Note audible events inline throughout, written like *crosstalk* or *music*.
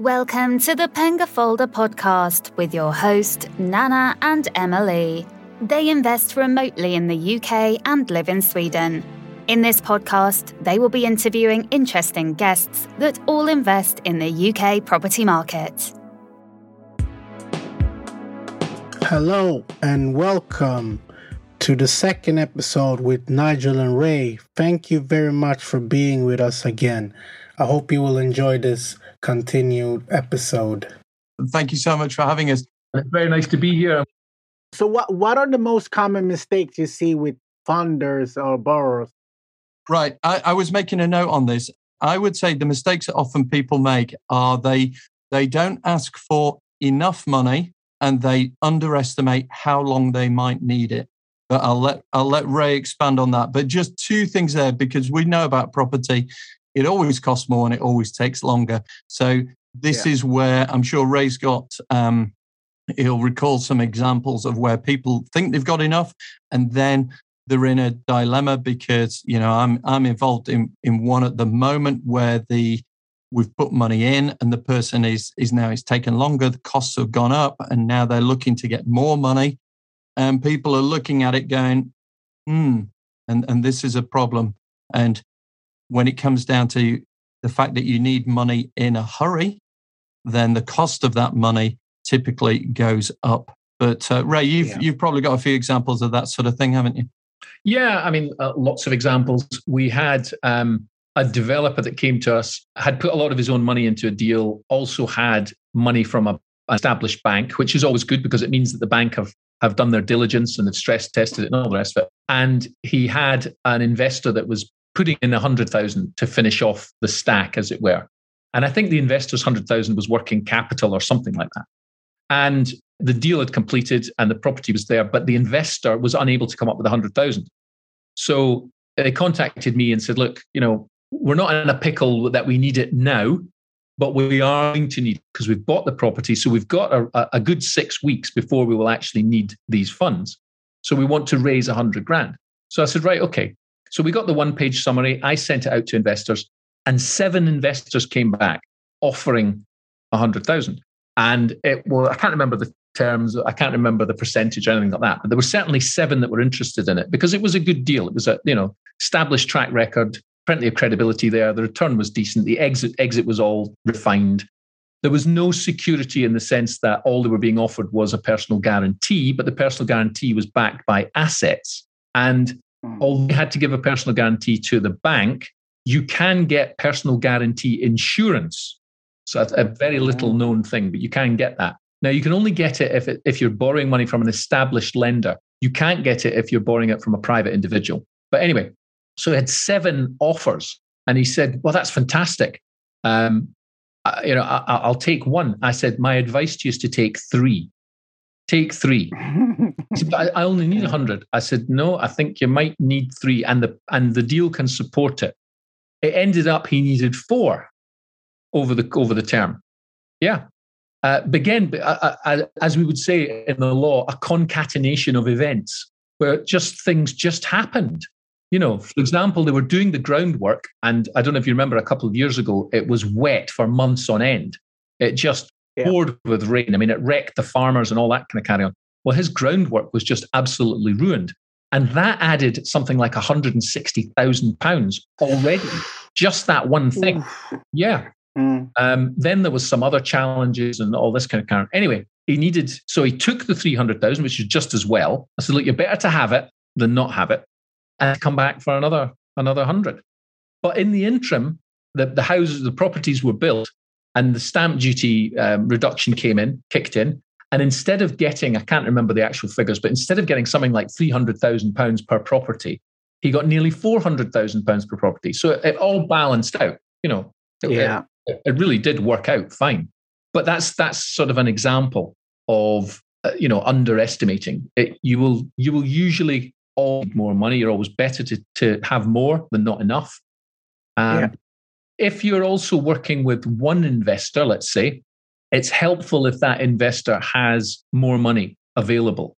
Welcome to the Penga Folder podcast with your host, Nana and Emily. They invest remotely in the UK and live in Sweden. In this podcast, they will be interviewing interesting guests that all invest in the UK property market. Hello and welcome to the second episode with Nigel and Ray. Thank you very much for being with us again. I hope you will enjoy this continued episode. Thank you so much for having us. It's very nice to be here. So, what what are the most common mistakes you see with funders or borrowers? Right, I, I was making a note on this. I would say the mistakes that often people make are they they don't ask for enough money and they underestimate how long they might need it. But I'll let I'll let Ray expand on that. But just two things there because we know about property it always costs more and it always takes longer. So this yeah. is where I'm sure Ray's got. Um, he'll recall some examples of where people think they've got enough, and then they're in a dilemma because you know I'm I'm involved in in one at the moment where the we've put money in and the person is is now it's taken longer the costs have gone up and now they're looking to get more money and people are looking at it going hmm and and this is a problem and when it comes down to the fact that you need money in a hurry, then the cost of that money typically goes up. But uh, Ray, you've yeah. you've probably got a few examples of that sort of thing, haven't you? Yeah, I mean, uh, lots of examples. We had um, a developer that came to us, had put a lot of his own money into a deal, also had money from a, an established bank, which is always good because it means that the bank have have done their diligence and have stress tested it and all the rest of it. And he had an investor that was putting in a hundred thousand to finish off the stack, as it were. And I think the investor's hundred thousand was working capital or something like that. And the deal had completed and the property was there, but the investor was unable to come up with a hundred thousand. So they contacted me and said, look, you know, we're not in a pickle that we need it now, but we are going to need because we've bought the property. So we've got a, a good six weeks before we will actually need these funds. So we want to raise a hundred grand. So I said, right, okay. So we got the one page summary. I sent it out to investors, and seven investors came back offering a hundred thousand. And it well, I can't remember the terms, I can't remember the percentage or anything like that, but there were certainly seven that were interested in it because it was a good deal. It was a you know established track record, plenty of credibility there. The return was decent. The exit exit was all refined. There was no security in the sense that all they were being offered was a personal guarantee, but the personal guarantee was backed by assets. And Mm. Although you had to give a personal guarantee to the bank, you can get personal guarantee insurance. So that's a very little mm. known thing, but you can get that. Now, you can only get it if, it, if you're borrowing money from an established lender. You can't get it if you're borrowing it from a private individual. But anyway, so he had seven offers, and he said, "Well, that's fantastic. Um, I, you know, I, will take one." I said, "My advice to you is to take three take three. *laughs* said, I, I only need a hundred. I said, no, I think you might need three, and the and the deal can support it. It ended up he needed four over the over the term. Yeah. Uh, began, uh, uh, as we would say in the law, a concatenation of events where just things just happened. You know, for example, they were doing the groundwork, and I don't know if you remember a couple of years ago, it was wet for months on end. It just yeah. poured with rain. I mean, it wrecked the farmers and all that kind of carry on. Well, his groundwork was just absolutely ruined. And that added something like £160,000 already, just that one thing. Yeah. Mm. Um, then there was some other challenges and all this kind of carry. Anyway, he needed, so he took the 300,000, which is just as well. I said, look, you're better to have it than not have it and come back for another, another 100. But in the interim, the, the houses, the properties were built and the stamp duty um, reduction came in, kicked in. And instead of getting, I can't remember the actual figures, but instead of getting something like £300,000 per property, he got nearly £400,000 per property. So it, all balanced out. You know, it, yeah. It, it, really did work out fine. But that's that's sort of an example of uh, you know underestimating. It, you will you will usually all need more money. You're always better to to have more than not enough. Um, yeah. If you're also working with one investor, let's say, it's helpful if that investor has more money available.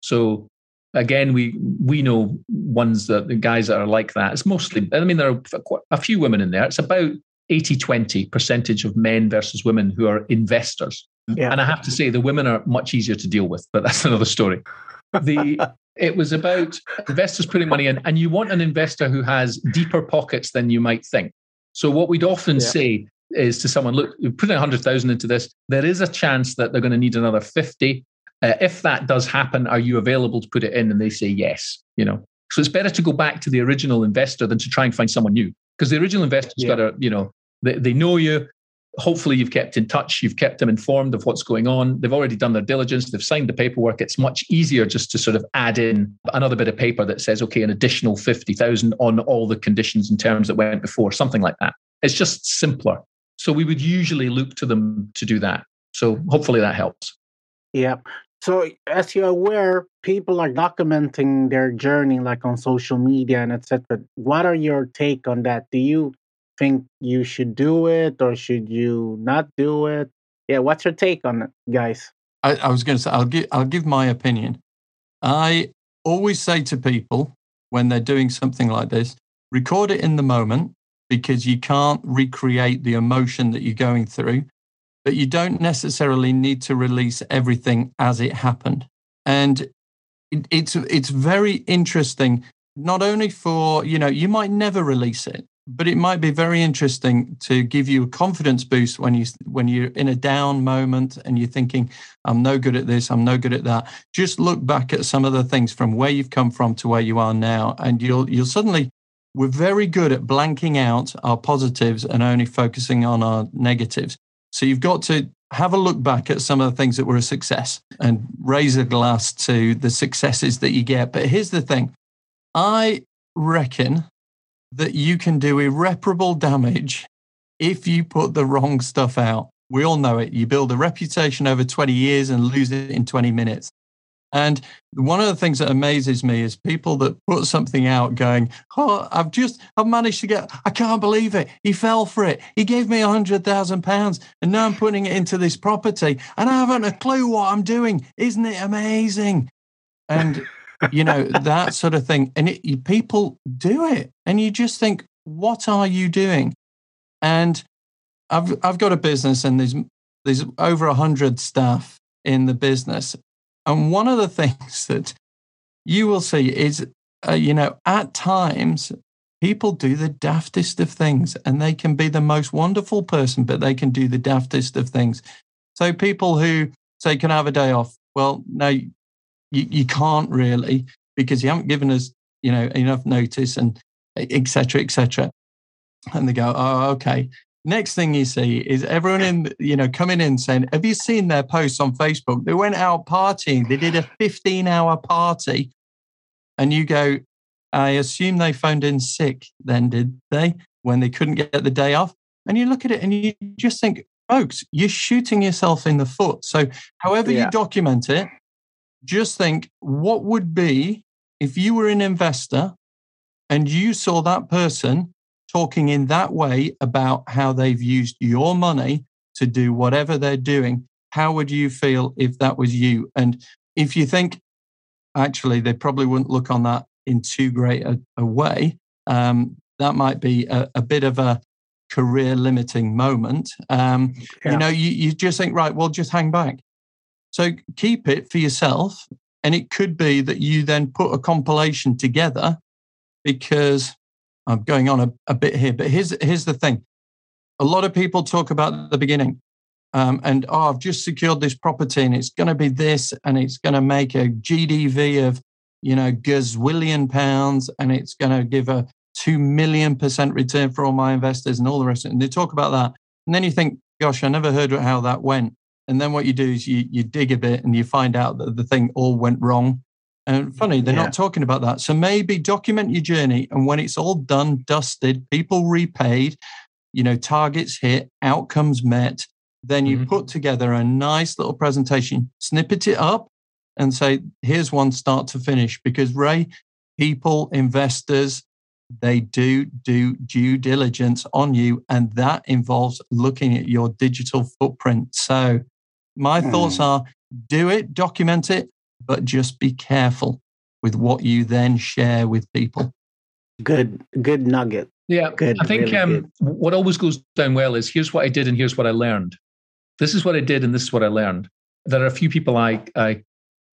So again, we we know ones that the guys that are like that. It's mostly, I mean, there are a few women in there. It's about 80 20 percentage of men versus women who are investors. Yeah. And I have to say, the women are much easier to deal with, but that's *laughs* another story. The it was about investors putting money in, and you want an investor who has deeper pockets than you might think. So what we'd often yeah. say is to someone, look, you're putting 100,000 into this. There is a chance that they're going to need another 50. Uh, if that does happen, are you available to put it in? And they say yes, you know. So it's better to go back to the original investor than to try and find someone new because the original investor's yeah. got to, you know, they, they know you. Hopefully, you've kept in touch. You've kept them informed of what's going on. They've already done their diligence. They've signed the paperwork. It's much easier just to sort of add in another bit of paper that says, okay, an additional 50,000 on all the conditions and terms that went before, something like that. It's just simpler. So we would usually look to them to do that. So hopefully that helps. Yeah. So as you're aware, people are documenting their journey like on social media and etc. What are your take on that? Do you think you should do it or should you not do it? Yeah, what's your take on it, guys? I, I was going to say I'll give I'll give my opinion. I always say to people when they're doing something like this, record it in the moment because you can't recreate the emotion that you're going through, but you don't necessarily need to release everything as it happened. And it, it's it's very interesting not only for, you know, you might never release it, but it might be very interesting to give you a confidence boost when you when you're in a down moment and you're thinking i'm no good at this i'm no good at that just look back at some of the things from where you've come from to where you are now and you'll you'll suddenly we're very good at blanking out our positives and only focusing on our negatives so you've got to have a look back at some of the things that were a success and raise a glass to the successes that you get but here's the thing i reckon that you can do irreparable damage if you put the wrong stuff out. We all know it. You build a reputation over 20 years and lose it in 20 minutes. And one of the things that amazes me is people that put something out going, Oh, I've just, I've managed to get, I can't believe it. He fell for it. He gave me a hundred thousand pounds and now I'm putting it into this property and I haven't a clue what I'm doing. Isn't it amazing? And you know *laughs* that sort of thing and it, people do it and you just think what are you doing and i've i've got a business and there's there's over 100 staff in the business and one of the *laughs* things that you will see is uh, you know at times people do the daftest of things and they can be the most wonderful person but they can do the daftest of things so people who say can I have a day off well no you, you can't really because you haven't given us, you know, enough notice and etc. etc. And they go, oh, okay. Next thing you see is everyone in, you know, coming in saying, have you seen their posts on Facebook? They went out partying. They did a 15 hour party. And you go, I assume they phoned in sick then, did they? When they couldn't get the day off. And you look at it and you just think, folks, you're shooting yourself in the foot. So, however yeah. you document it, just think what would be if you were an investor and you saw that person talking in that way about how they've used your money to do whatever they're doing, how would you feel if that was you? And if you think, actually, they probably wouldn't look on that in too great a, a way, um, that might be a, a, bit of a career limiting moment. Um, yeah. You know, you, you just think, right, well, just hang back. So keep it for yourself. And it could be that you then put a compilation together because I'm going on a, a bit here, but here's, here's the thing. A lot of people talk about the beginning um, and, oh, I've just secured this property and it's going to be this and it's going to make a GDV of, you know, gazillion pounds and it's going to give a 2 million percent return for all my investors and all the rest of it. And they talk about that. And then you think, gosh, I never heard how that went. And then what you do is you, you dig a bit and you find out that the thing all went wrong. And funny, they're yeah. not talking about that. So maybe document your journey. And when it's all done, dusted, people repaid, you know, targets hit, outcomes met, then you mm-hmm. put together a nice little presentation, snippet it up and say, here's one start to finish. Because Ray, people, investors, they do do due diligence on you and that involves looking at your digital footprint so my mm. thoughts are do it, document it, but just be careful with what you then share with people. Good, good nugget. Yeah, good, I think really um, what always goes down well is here's what I did and here's what I learned. This is what I did and this is what I learned. There are a few people I I, I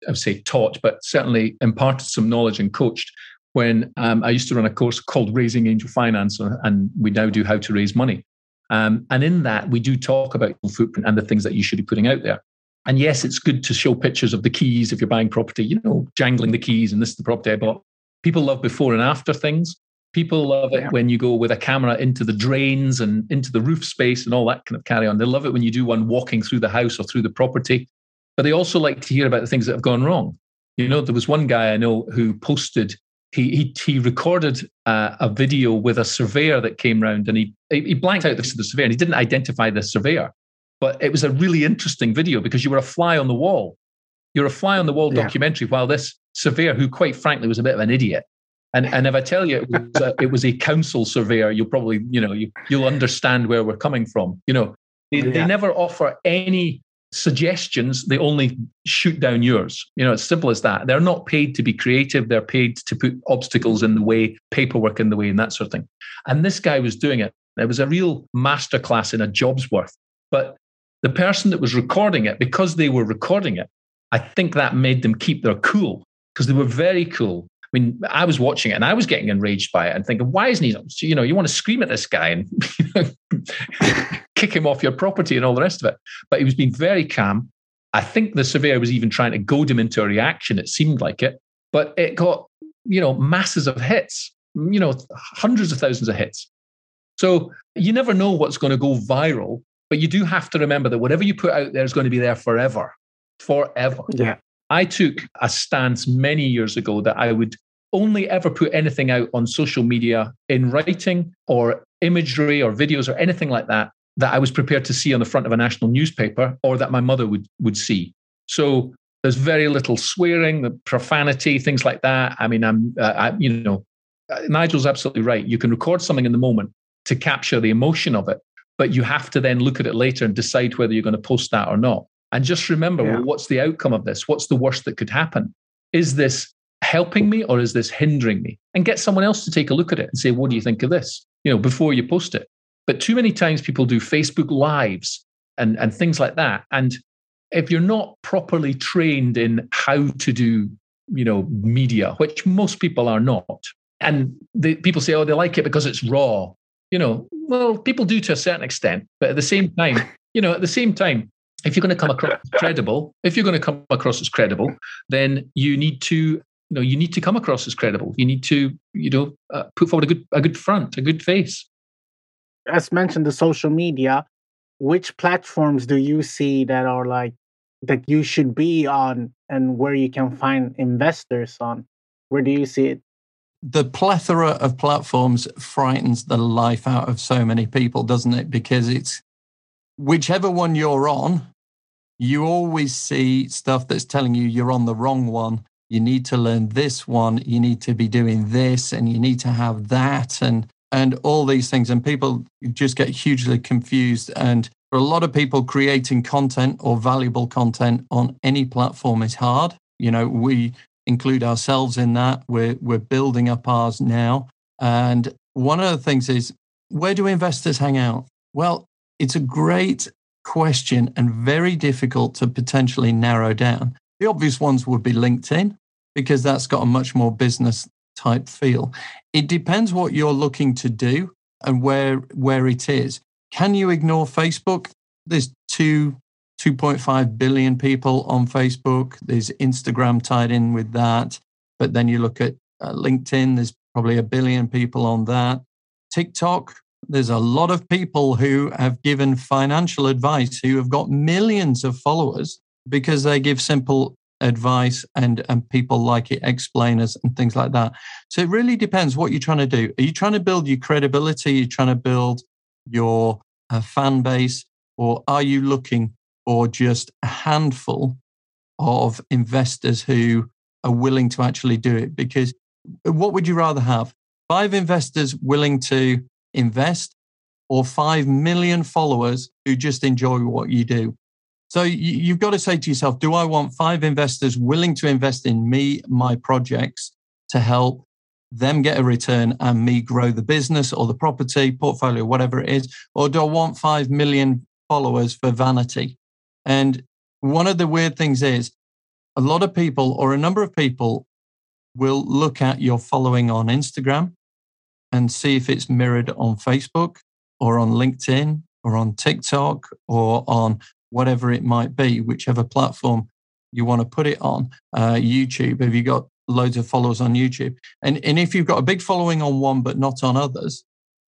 would say taught, but certainly imparted some knowledge and coached when um, I used to run a course called Raising Angel Finance, uh, and we now do how to raise money. Um, and in that, we do talk about your footprint and the things that you should be putting out there. And yes, it's good to show pictures of the keys if you're buying property, you know, jangling the keys and this is the property I bought. People love before and after things. People love it when you go with a camera into the drains and into the roof space and all that kind of carry on. They love it when you do one walking through the house or through the property. But they also like to hear about the things that have gone wrong. You know, there was one guy I know who posted, he he, he recorded uh, a video with a surveyor that came round and he he blanked out the, the surveyor and he didn't identify the surveyor. But it was a really interesting video because you were a fly on the wall. You're a fly on the wall yeah. documentary while this surveyor, who quite frankly was a bit of an idiot, and, and if I tell you it was, a, it was a council surveyor, you'll probably, you know, you, you'll understand where we're coming from. You know, they, yeah. they never offer any suggestions. They only shoot down yours. You know, it's simple as that. They're not paid to be creative. They're paid to put obstacles in the way, paperwork in the way, and that sort of thing. And this guy was doing it. It was a real masterclass in a job's worth. But the person that was recording it, because they were recording it, I think that made them keep their cool because they were very cool I mean, I was watching it and I was getting enraged by it and thinking, why isn't he? You know, you want to scream at this guy and *laughs* kick him off your property and all the rest of it. But he was being very calm. I think the surveyor was even trying to goad him into a reaction. It seemed like it, but it got, you know, masses of hits, you know, hundreds of thousands of hits. So you never know what's going to go viral, but you do have to remember that whatever you put out there is going to be there forever, forever. Yeah. I took a stance many years ago that I would only ever put anything out on social media in writing or imagery or videos or anything like that that I was prepared to see on the front of a national newspaper or that my mother would would see. So there's very little swearing, the profanity, things like that. I mean, I'm, uh, I, you know, uh, Nigel's absolutely right. You can record something in the moment to capture the emotion of it, but you have to then look at it later and decide whether you're going to post that or not. And just remember, yeah. well, what's the outcome of this? What's the worst that could happen? Is this helping me or is this hindering me? And get someone else to take a look at it and say, what do you think of this? You know, before you post it. But too many times people do Facebook lives and, and things like that. And if you're not properly trained in how to do, you know, media, which most people are not, and the, people say, oh, they like it because it's raw. You know, well, people do to a certain extent, but at the same time, you know, at the same time, if you're going to come across credible, if you're going to come across as credible, then you need to, you know, you need to come across as credible. You need to, you know, uh, put forward a good, a good front, a good face. As mentioned, the social media. Which platforms do you see that are like that you should be on, and where you can find investors on? Where do you see it? The plethora of platforms frightens the life out of so many people, doesn't it? Because it's whichever one you're on, you always see stuff that's telling you you're on the wrong one. You need to learn this one. You need to be doing this, and you need to have that, and and all these things. And people just get hugely confused. And for a lot of people, creating content or valuable content on any platform is hard. You know, we include ourselves in that. We're we're building up ours now. And one of the things is, where do investors hang out? Well, it's a great question and very difficult to potentially narrow down. The obvious ones would be LinkedIn because that's got a much more business type feel. It depends what you're looking to do and where where it is. Can you ignore Facebook? There's two 2.5 billion people on Facebook. There's Instagram tied in with that. But then you look at uh, LinkedIn, there's probably a billion people on that. TikTok, there's a lot of people who have given financial advice who have got millions of followers because they give simple advice and and people like it explainers and things like that so it really depends what you're trying to do are you trying to build your credibility are you trying to build your uh, fan base or are you looking for just a handful of investors who are willing to actually do it because what would you rather have five investors willing to invest or 5 million followers who just enjoy what you do. So you, have got to say to yourself, do I want five investors willing to invest in me, my projects to help them get a return and me grow the business or the property portfolio, whatever it is? Or do I want 5 million followers for vanity? And one of the weird things is a lot of people or a number of people will look at your following on Instagram and see if it's mirrored on Facebook or on LinkedIn or on TikTok or on whatever it might be, whichever platform you want to put it on. Uh, YouTube, have you got loads of followers on YouTube? And, and if you've got a big following on one but not on others,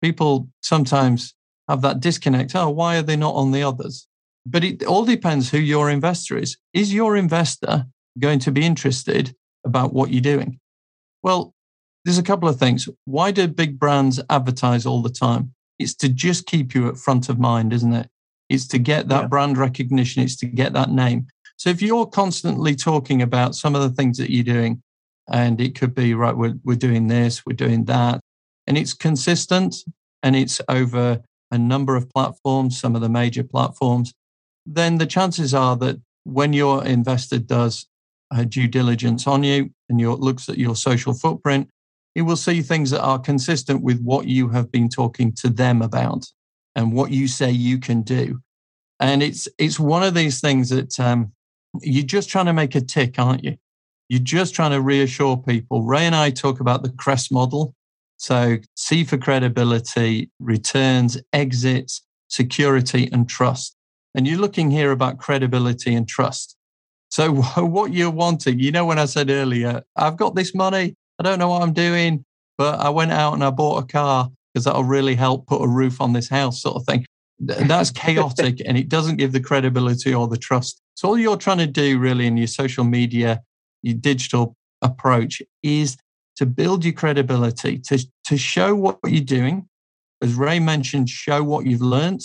people sometimes have that disconnect. Oh, why are they not on the others? But it all depends who your investor is. Is your investor going to be interested about what you're doing? Well, there's a couple of things. Why do big brands advertise all the time? It's to just keep you at front of mind, isn't it? It's to get that yeah. brand recognition, it's to get that name. So if you're constantly talking about some of the things that you're doing, and it could be, right, we're, we're doing this, we're doing that, and it's consistent and it's over a number of platforms, some of the major platforms, then the chances are that when your investor does due diligence on you and your, looks at your social footprint, he will see things that are consistent with what you have been talking to them about and what you say you can do. And it's it's one of these things that um, you're just trying to make a tick, aren't you? You're just trying to reassure people. Ray and I talk about the CREST model. So C for credibility, returns, exits, security, and trust. And you're looking here about credibility and trust. So *laughs* what you're wanting, you know, when I said earlier, I've got this money, I don't know what I'm doing, but I went out and I bought a car because that'll really help put a roof on this house, sort of thing. That's *laughs* chaotic and it doesn't give the credibility or the trust. So, all you're trying to do really in your social media, your digital approach is to build your credibility, to, to show what you're doing. As Ray mentioned, show what you've learned,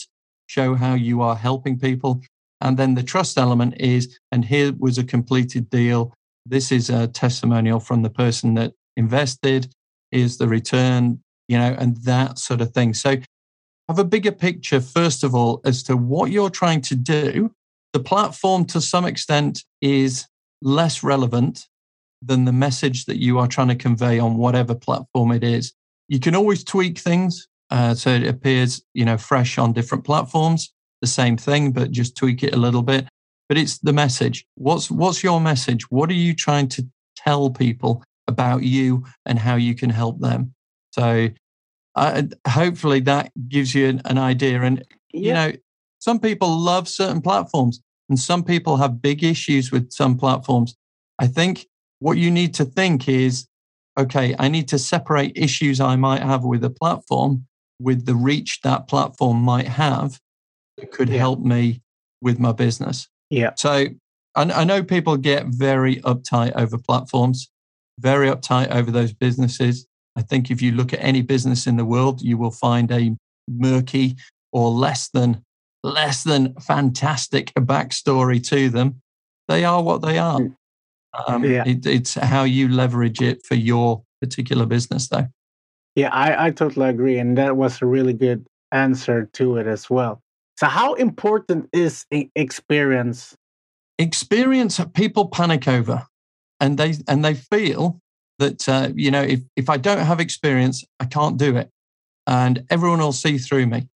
show how you are helping people. And then the trust element is, and here was a completed deal. This is a testimonial from the person that invested. Is the return, you know, and that sort of thing. So have a bigger picture, first of all, as to what you're trying to do. The platform, to some extent, is less relevant than the message that you are trying to convey on whatever platform it is. You can always tweak things uh, so it appears, you know, fresh on different platforms. The same thing, but just tweak it a little bit. But it's the message. What's what's your message? What are you trying to tell people about you and how you can help them? So uh, hopefully that gives you an, an idea. And, yeah. you know, some people love certain platforms and some people have big issues with some platforms. I think what you need to think is, okay, I need to separate issues I might have with a platform with the reach that platform might have that could yeah. help me with my business. Yeah. So I, I know people get very uptight over platforms, very uptight over those businesses. I think if you look at any business in the world, you will find a murky or less than less than fantastic backstory to them. They are what they are. Mm. Um, yeah. It, it's how you leverage it for your particular business, though. Yeah, I, I totally agree. And that was a really good answer to it as well. So, how important is experience? Experience people panic over and they and they feel that uh, you know if if I don't have experience, I can't do it, and everyone will see through me.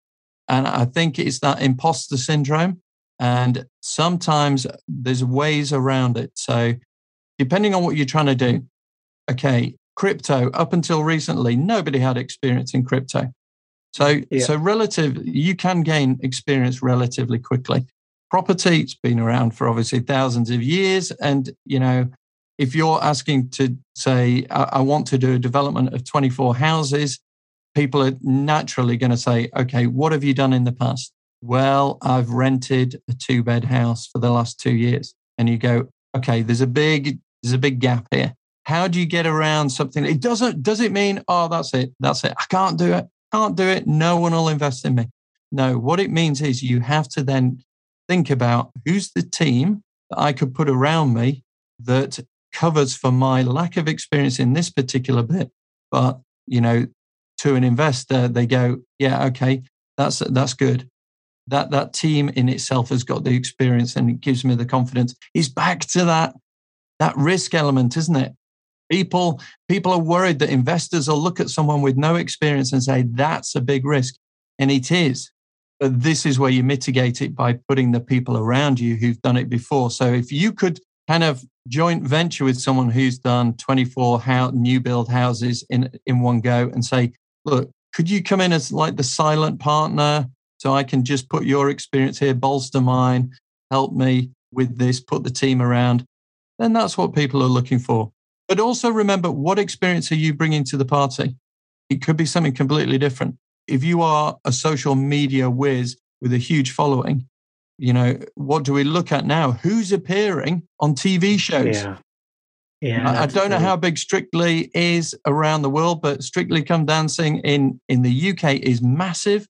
And I think it's that imposter syndrome. And sometimes there's ways around it. So depending on what you're trying to do, okay, crypto up until recently, nobody had experience in crypto. So yeah. so relative, you can gain experience relatively quickly. Property, it's been around for obviously thousands of years, and you know if you're asking to say, I, I want to do a development of 24 houses, people are naturally going to say, okay, what have you done in the past? Well, I've rented a two bed house for the last two years. And you go, okay, there's a big, there's a big gap here. How do you get around something? It doesn't, does it mean, oh, that's it. That's it. I can't do it. Can't do it. No one will invest in me. No, what it means is you have to then think about who's the team that I could put around me that covers for my lack of experience in this particular bit. But, you know, to an investor, they go, yeah, okay, that's, that's good. That, that team in itself has got the experience and it gives me the confidence. It's back to that, that risk element, isn't it? People, people are worried that investors will look at someone with no experience and say, that's a big risk. And it is. But this is where you mitigate it by putting the people around you who've done it before. So if you could kind of joint venture with someone who's done 24 house, new build houses in, in one go and say, look, could you come in as like the silent partner so I can just put your experience here, bolster mine, help me with this, put the team around? Then that's what people are looking for. But also remember, what experience are you bringing to the party? It could be something completely different if you are a social media whiz with a huge following, you know, what do we look at now? Who's appearing on TV shows? Yeah. Yeah, I, I don't know how big Strictly is around the world, but Strictly Come Dancing in, in the UK is massive.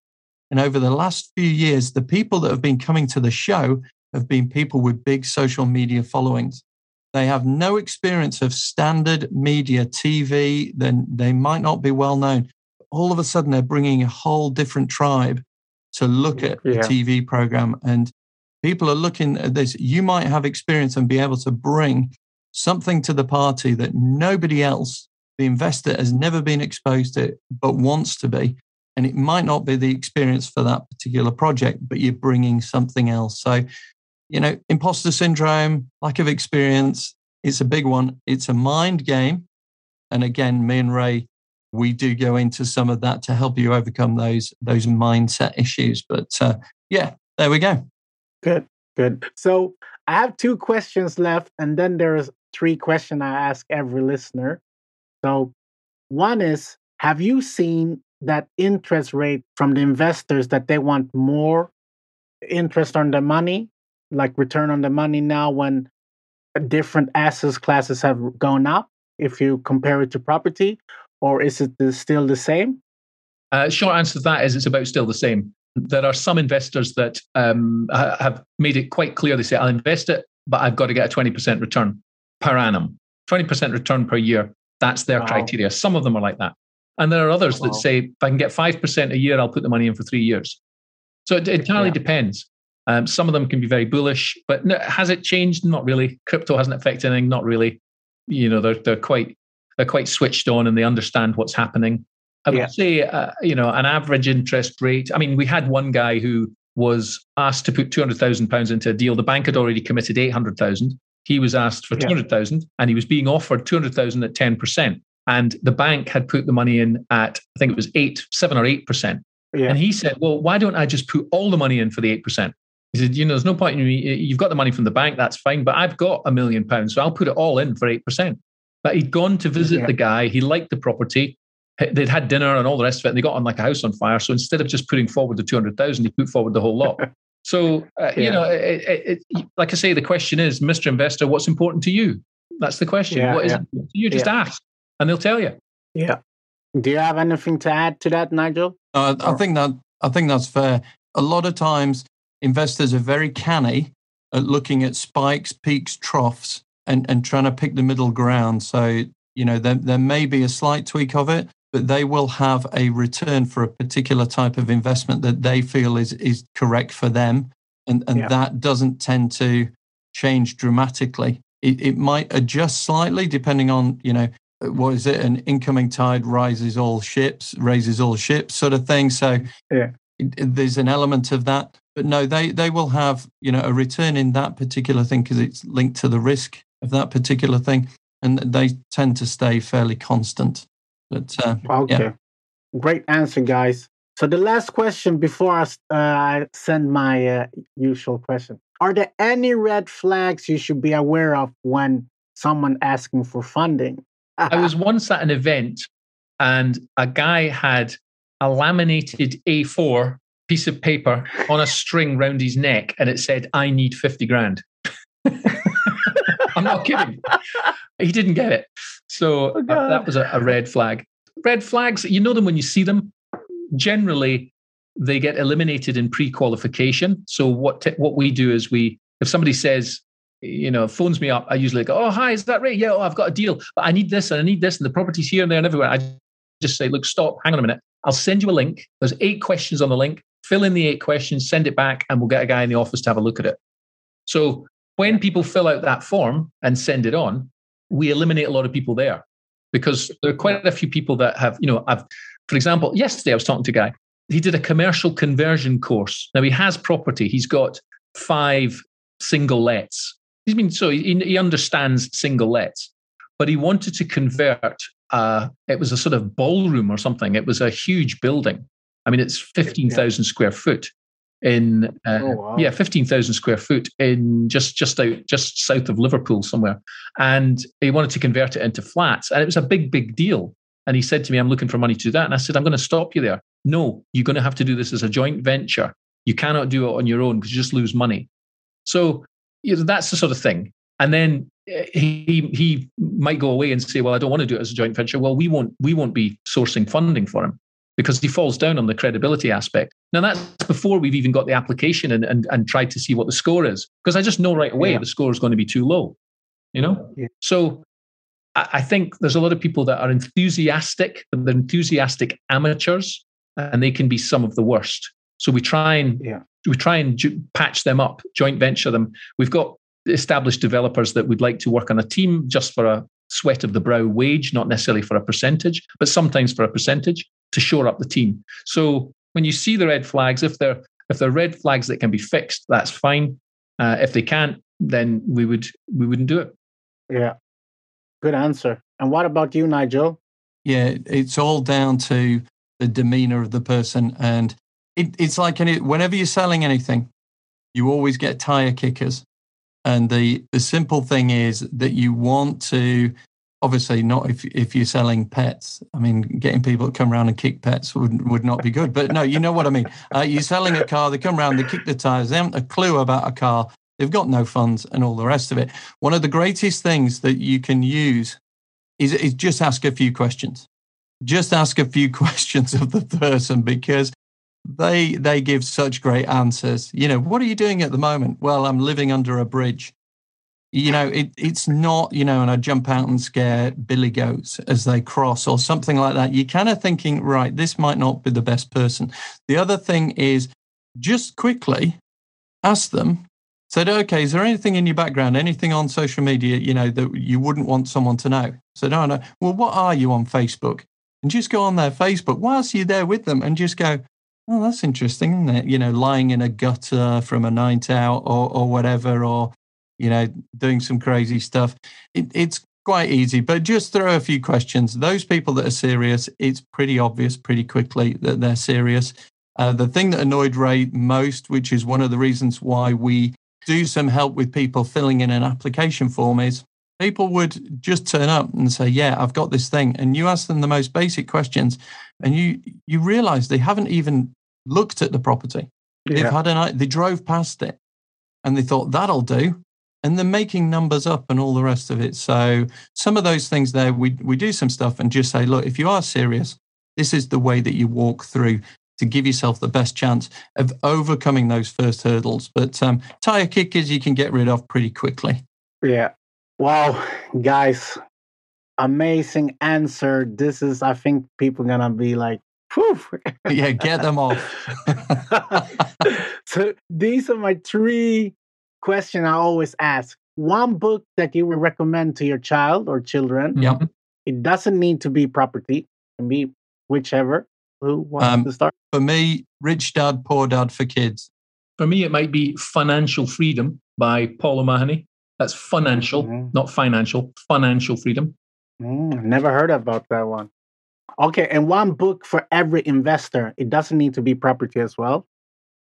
And over the last few years, the people that have been coming to the show have been people with big social media followings. They have no experience of standard media, TV, then they might not be well known all of a sudden they're bringing a whole different tribe to look at yeah. the TV program. And people are looking at this. You might have experience and be able to bring something to the party that nobody else, the investor, has never been exposed to, but wants to be. And it might not be the experience for that particular project, but you're bringing something else. So, you know, imposter syndrome, lack of experience, it's a big one. It's a mind game. And again, me and Ray we do go into some of that to help you overcome those those mindset issues. But uh, yeah, there we go. Good, good. So I have two questions left, and then there's three questions I ask every listener. So one is, have you seen that interest rate from the investors that they want more interest on the money, like return on the money now when different assets classes have gone up? If you compare it to property, or is it still the same? Uh, short answer to that is it's about still the same. There are some investors that um, have made it quite clear. They say, I'll invest it, but I've got to get a 20% return per annum, 20% return per year. That's their wow. criteria. Some of them are like that. And there are others wow. that say, if I can get 5% a year, I'll put the money in for three years. So it, it entirely yeah. depends. Um, some of them can be very bullish, but no, has it changed? Not really. Crypto hasn't affected anything. Not really. You know, they're, they're quite they're quite switched on and they understand what's happening. I would yeah. say, uh, you know, an average interest rate. I mean, we had one guy who was asked to put two hundred thousand pounds into a deal. The bank had already committed eight hundred thousand. He was asked for two hundred thousand, and he was being offered two hundred thousand at ten percent. And the bank had put the money in at I think it was eight, seven or eight percent. Yeah. And he said, "Well, why don't I just put all the money in for the eight percent?" He said, "You know, there's no point in me. You've got the money from the bank, that's fine, but I've got a million pounds, so I'll put it all in for eight percent." But he'd gone to visit yeah. the guy. He liked the property. They'd had dinner and all the rest of it. And they got on like a house on fire. So instead of just putting forward the 200,000, he put forward the whole lot. So, uh, yeah. you know, it, it, it, like I say, the question is, Mr. Investor, what's important to you? That's the question. Yeah, what is it you? Just ask and they'll tell you. Yeah. Do you have anything to add to that, Nigel? Uh, I think that I think that's fair. A lot of times, investors are very canny at looking at spikes, peaks, troughs, and, and trying to pick the middle ground. So, you know, there, there may be a slight tweak of it, but they will have a return for a particular type of investment that they feel is, is correct for them. And, and yeah. that doesn't tend to change dramatically. It, it might adjust slightly depending on, you know, what is it? An incoming tide rises all ships, raises all ships sort of thing. So yeah. there's an element of that. But no, they, they will have, you know, a return in that particular thing because it's linked to the risk of that particular thing, and they tend to stay fairly constant. But uh, okay, yeah. great answer, guys. So the last question before I, uh, I send my uh, usual question: Are there any red flags you should be aware of when someone asking for funding? I was once at an event, and a guy had a laminated A4 piece of paper on a string round his neck, and it said, "I need fifty grand." *laughs* I'm not kidding. He didn't get it. So oh, uh, that was a, a red flag. Red flags, you know them when you see them. Generally, they get eliminated in pre-qualification. So what t- what we do is we, if somebody says, you know, phones me up, I usually go, "Oh, hi, is that right? Yeah, oh, I've got a deal, but I need this and I need this, and the property's here and there and everywhere." I just say, "Look, stop, hang on a minute. I'll send you a link. There's eight questions on the link. Fill in the eight questions, send it back, and we'll get a guy in the office to have a look at it." So when people fill out that form and send it on, we eliminate a lot of people there. because there are quite a few people that have, you know, I've, for example, yesterday I was talking to a guy. He did a commercial conversion course. Now he has property. He's got five single lets. He's been so he, he understands single lets, but he wanted to convert. Uh, it was a sort of ballroom or something. It was a huge building. I mean, it's fifteen thousand yeah. square foot in uh, oh, wow. yeah 15,000 square foot in just just out just south of Liverpool somewhere. And he wanted to convert it into flats and it was a big big deal. And he said to me I'm looking for money to do that. And I said I'm going to stop you there. No you're going to have to do this as a joint venture. You cannot do it on your own because you just lose money. So you know, that's the sort of thing. And then uh, he he might go away and say well I don't want to do it as a joint venture. Well we won't we won't be sourcing funding for him because he falls down on the credibility aspect. Now, that's before we've even got the application and, and, and tried to see what the score is, because I just know right away yeah. the score is going to be too low, you know? Yeah. So I, I think there's a lot of people that are enthusiastic, but they're enthusiastic amateurs, and they can be some of the worst. So we try and yeah. we try and ju- patch them up, joint venture them. We've got established developers that would like to work on a team just for a sweat of the brow wage, not necessarily for a percentage, but sometimes for a percentage to shore up the team. So when you see the red flags, if they're if they're red flags that can be fixed, that's fine. Uh, if they can't, then we would we wouldn't do it. Yeah, good answer. And what about you, Nigel? Yeah, it's all down to the demeanor of the person, and it, it's like any, whenever you're selling anything, you always get tire kickers. And the the simple thing is that you want to obviously not if if you're selling pets. I mean, getting people to come around and kick pets would would not be good. But no, you know what I mean. Uh, you're selling a car, they come around, they kick the tires, they haven't a clue about a car, they've got no funds, and all the rest of it. One of the greatest things that you can use is is just ask a few questions. Just ask a few *laughs* questions of the person because they they give such great answers. You know, what are you doing at the moment? Well, I'm living under a bridge you know, it, it's not, you know, and I jump out and scare billy goats as they cross or something like that. You're kind of thinking, right, this might not be the best person. The other thing is just quickly ask them, said, okay, is there anything in your background, anything on social media, you know, that you wouldn't want someone to know? Said, oh, no. Well, what are you on Facebook? And just go on their Facebook whilst you're there with them and just go, oh, that's interesting, isn't it? You know, lying in a gutter from a night out or, or whatever, or you know, doing some crazy stuff. It, it's quite easy, but just throw a few questions. Those people that are serious, it's pretty obvious pretty quickly that they're serious. Uh, the thing that annoyed Ray most, which is one of the reasons why we do some help with people filling in an application form, is people would just turn up and say, "Yeah, I've got this thing," and you ask them the most basic questions, and you you realize they haven't even looked at the property. Yeah. They've had an they drove past it, and they thought that'll do, and then making numbers up and all the rest of it. So some of those things there, we we do some stuff and just say, look, if you are serious, this is the way that you walk through to give yourself the best chance of overcoming those first hurdles. But um, tire kickers you can get rid of pretty quickly. Yeah. Wow, guys, amazing answer. This is, I think, people gonna be like, Whew. yeah, get them off. *laughs* so these are my three question I always ask one book that you would recommend to your child or children. Yep. It doesn't need to be property, it can be whichever. Who wants um, to start? For me, Rich Dad, Poor Dad for Kids. For me, it might be Financial Freedom by Paul O'Mahony. That's financial, mm-hmm. not financial, financial freedom. Mm, never heard about that one. Okay, and one book for every investor. It doesn't need to be property as well.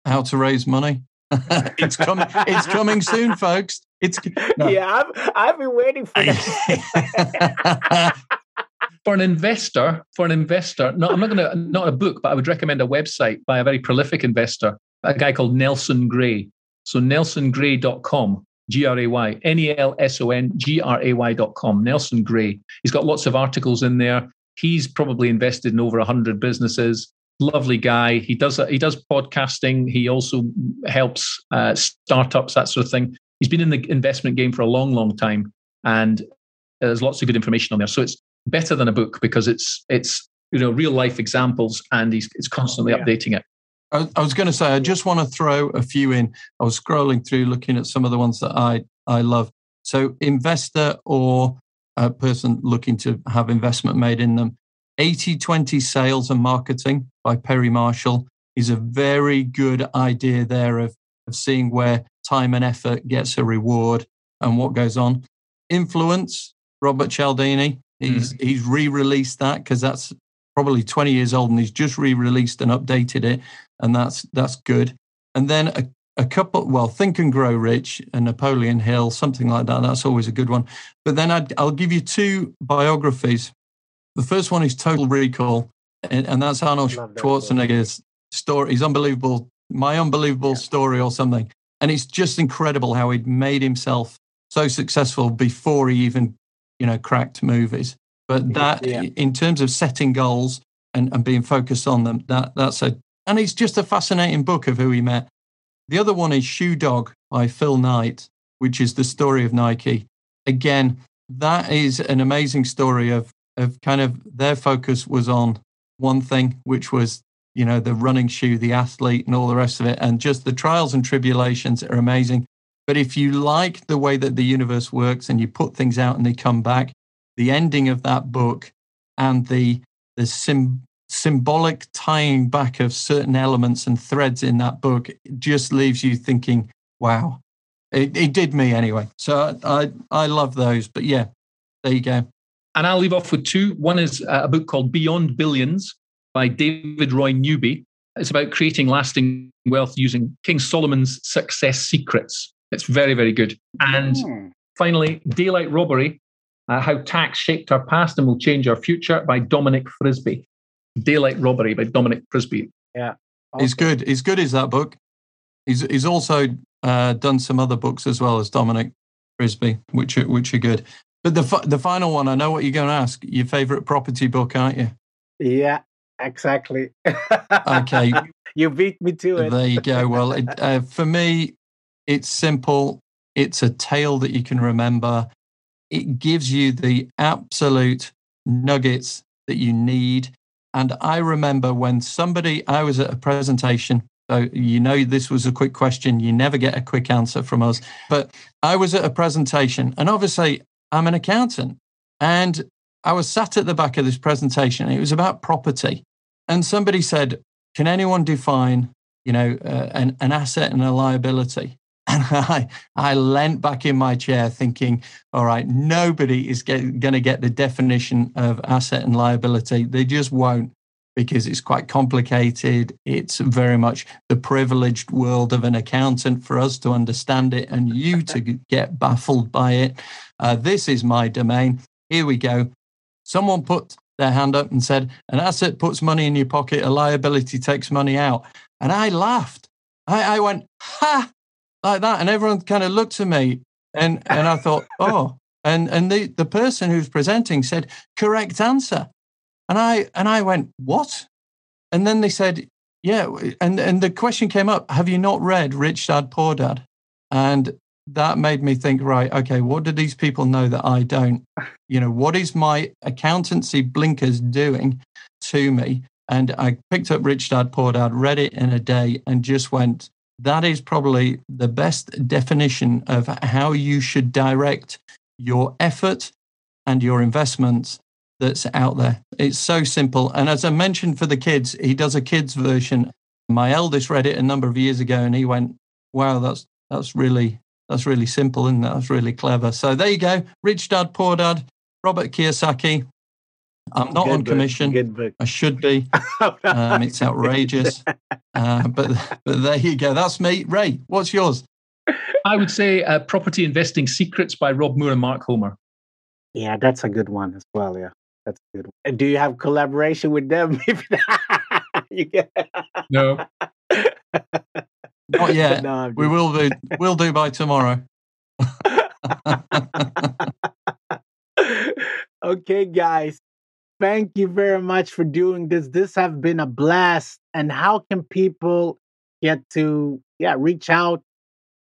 How to raise money. *laughs* it's coming. It's coming soon, folks. It's no. yeah. I've I've been waiting for that. *laughs* for an investor, for an investor, no, I'm not going to not a book, but I would recommend a website by a very prolific investor, a guy called Nelson Gray. So nelsongray.com, G R A Y, N E L S O N G R A Y.com, Nelson Gray. He's got lots of articles in there. He's probably invested in over 100 businesses lovely guy. He does he does podcasting. He also helps uh, startups that sort of thing. He's been in the investment game for a long, long time, and there's lots of good information on there. So it's better than a book because it's it's you know real life examples, and he's it's constantly yeah. updating it. I, I was going to say I just want to throw a few in. I was scrolling through looking at some of the ones that I I love. So investor or a person looking to have investment made in them. 80 20 sales and marketing by Perry Marshall is a very good idea there of, of seeing where time and effort gets a reward and what goes on. Influence, Robert Cialdini. He's, mm. he's re released that because that's probably 20 years old and he's just re released and updated it. And that's, that's good. And then a, a couple, well, Think and Grow Rich and Napoleon Hill, something like that. That's always a good one. But then i will give you two biographies. The first one is Total Recall, and, and that's Arnold Schwarzenegger's story. He's unbelievable, my unbelievable yeah. story or something. And it's just incredible how he'd made himself so successful before he even, you know, cracked movies. But that, yeah. in terms of setting goals and, and being focused on them, that that's a, and it's just a fascinating book of who he met the other one is Shoe Dog by Phil Knight, which is the story of Nike. Again, that is an amazing story of of kind of their focus was on one thing, which was you know the running shoe, the athlete, and all the rest of it, and just the trials and tribulations are amazing. But if you like the way that the universe works and you put things out and they come back, the ending of that book and the the sim, symbolic tying back of certain elements and threads in that book just leaves you thinking, wow. It, it did me anyway. So I, I love those. But yeah, there you go. And I'll leave off with two. One is a book called Beyond Billions by David Roy Newby. It's about creating lasting wealth using King Solomon's success secrets. It's very, very good. And mm. finally, Daylight Robbery uh, How Tax Shaped Our Past and Will Change Our Future by Dominic Frisby. Daylight Robbery by Dominic Frisby. Yeah. Okay. He's good. He's good as that book. He's he's also uh, done some other books as well as Dominic Frisby, which are, which are good. But the the final one, I know what you're going to ask. Your favorite property book, aren't you? Yeah, exactly. okay. *laughs* you beat me to it. There you go. Well, it, *laughs* uh, for me, it's simple. It's a tale that you can remember. It gives you the absolute nuggets that you need. And I remember when somebody, I was at a presentation. So, you know, this was a quick question. You never get a quick answer from us. But I was at a presentation, and obviously, I'm an accountant. And I was sat at the back of this presentation. It was about property. And somebody said, Can anyone define, you know, uh, an, an asset and a liability? *laughs* And I, I leant back in my chair thinking, all right, nobody is going to get the definition of asset and liability. They just won't because it's quite complicated. It's very much the privileged world of an accountant for us to understand it and you to *laughs* get baffled by it. Uh, this is my domain. Here we go. Someone put their hand up and said, An asset puts money in your pocket, a liability takes money out. And I laughed. I, I went, Ha! like that. And everyone kind of looked at me and, and I thought, *laughs* oh, and, and the, the person who's presenting said, correct answer. And I, and I went, what? And then they said, yeah. And, and the question came up, have you not read Rich Dad, Poor Dad? And that made me think, right, okay, what do these people know that I don't? You know, what is my accountancy blinkers doing to me? And I picked up Rich Dad, Poor Dad, read it in a day, and just went, that is probably the best definition of how you should direct your effort and your investments that's out there. It's so simple. And as I mentioned for the kids, he does a kids version. My eldest read it a number of years ago and he went, wow, that's that's really that's really simple and that's really clever. So there you go. Rich Dad, Poor Dad, Robert Kiyosaki. I'm not Good on commission. I should be. *laughs* um, it's outrageous. Uh, but but there you go. That's me. Ray, what's yours? I would say uh, Property Investing Secrets by Rob Moore and Mark Homer. Yeah, that's a good one as well. Yeah, that's a good one. Do you have collaboration with them? *laughs* no. Not *laughs* yet. No, we will do. *laughs* We'll do by tomorrow. okay, guys thank you very much for doing this. This has been a blast. And how can people get to yeah reach out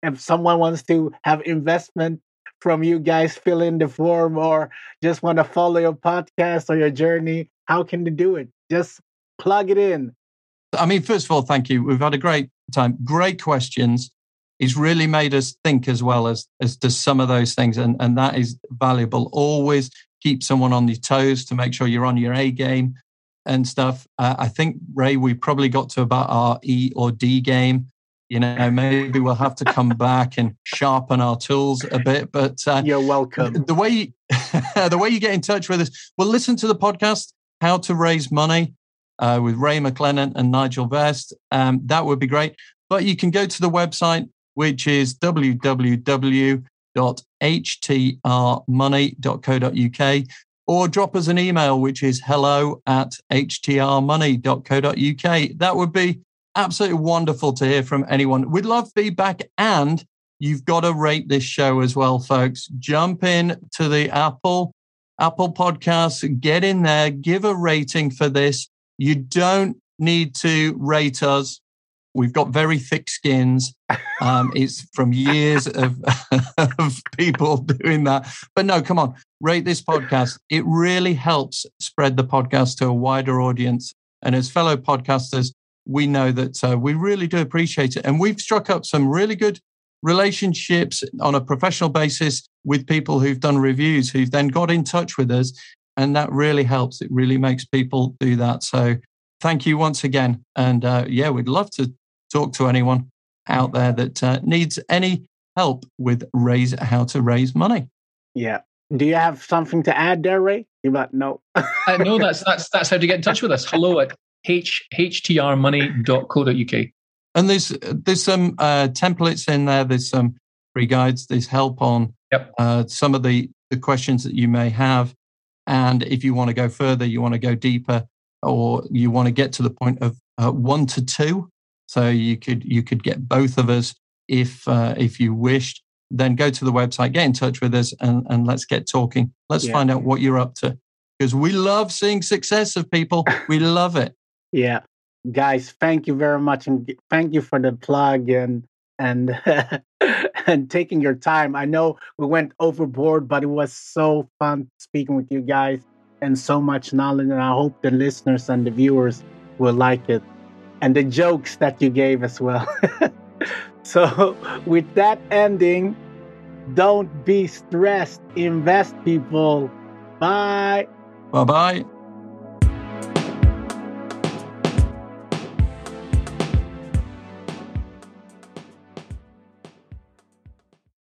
if someone wants to have investment from you guys? Fill in the form or just want to follow your podcast or your journey. How can they do it? Just plug it in. I mean, first of all, thank you. We've had a great time. Great questions. it's really made us think as well as as to some of those things, and and that is valuable. Always keep someone on your toes to make sure you're on your A game and stuff. Uh, I think Ray, we probably got to about our E or D game. You know, maybe we'll have to come back and sharpen our tools a bit. But uh, you're welcome. The way you, *laughs* the way you get in touch with us, well, listen to the podcast "How to Raise Money" uh, with Ray McLennan and Nigel Vest. Um, that would be great. But you can go to the website, which is www.htrmoney.co.uk or drop us an email, which is hello at htrmoney.co.uk. That would be absolutely wonderful to hear from anyone. We'd love feedback and you've got to rate this show as well, folks. Jump in to the Apple Apple Podcasts, get in there, give a rating for this. You don't need to rate us. We've got very thick skins. *laughs* Um, it's from years of, of people doing that. But no, come on, rate this podcast. It really helps spread the podcast to a wider audience. And as fellow podcasters, we know that uh, we really do appreciate it. And we've struck up some really good relationships on a professional basis with people who've done reviews, who've then got in touch with us and that really helps. It really makes people do that. So thank you once again. And uh, yeah, we'd love to talk to anyone out there that uh, needs any help with raise how to raise money. Yeah. Do you have something to add there, Ray? You might no. uh, no, *laughs* that's that's that's how to get in touch with us. Hello at h htrmoney.co.uk. And there's there's some uh, templates in there. There's some free guides. There's help on yep. uh, some of the the questions that you may have. And if you want to go further, you want to go deeper, or you want to get to the point of uh, one to two, so you could you could get both of us if uh, if you wished. Then go to the website, get in touch with us, and and let's get talking. Let's yeah. find out what you're up to because we love seeing success of people. *laughs* We love it. Yeah, guys, thank you very much, and thank you for the plug and and *laughs* and taking your time. I know we went overboard, but it was so fun speaking with you guys and so much knowledge. And I hope the listeners and the viewers will like it and the jokes that you gave as well. *laughs* so, with that ending, don't be stressed. Invest, people. Bye. Bye bye.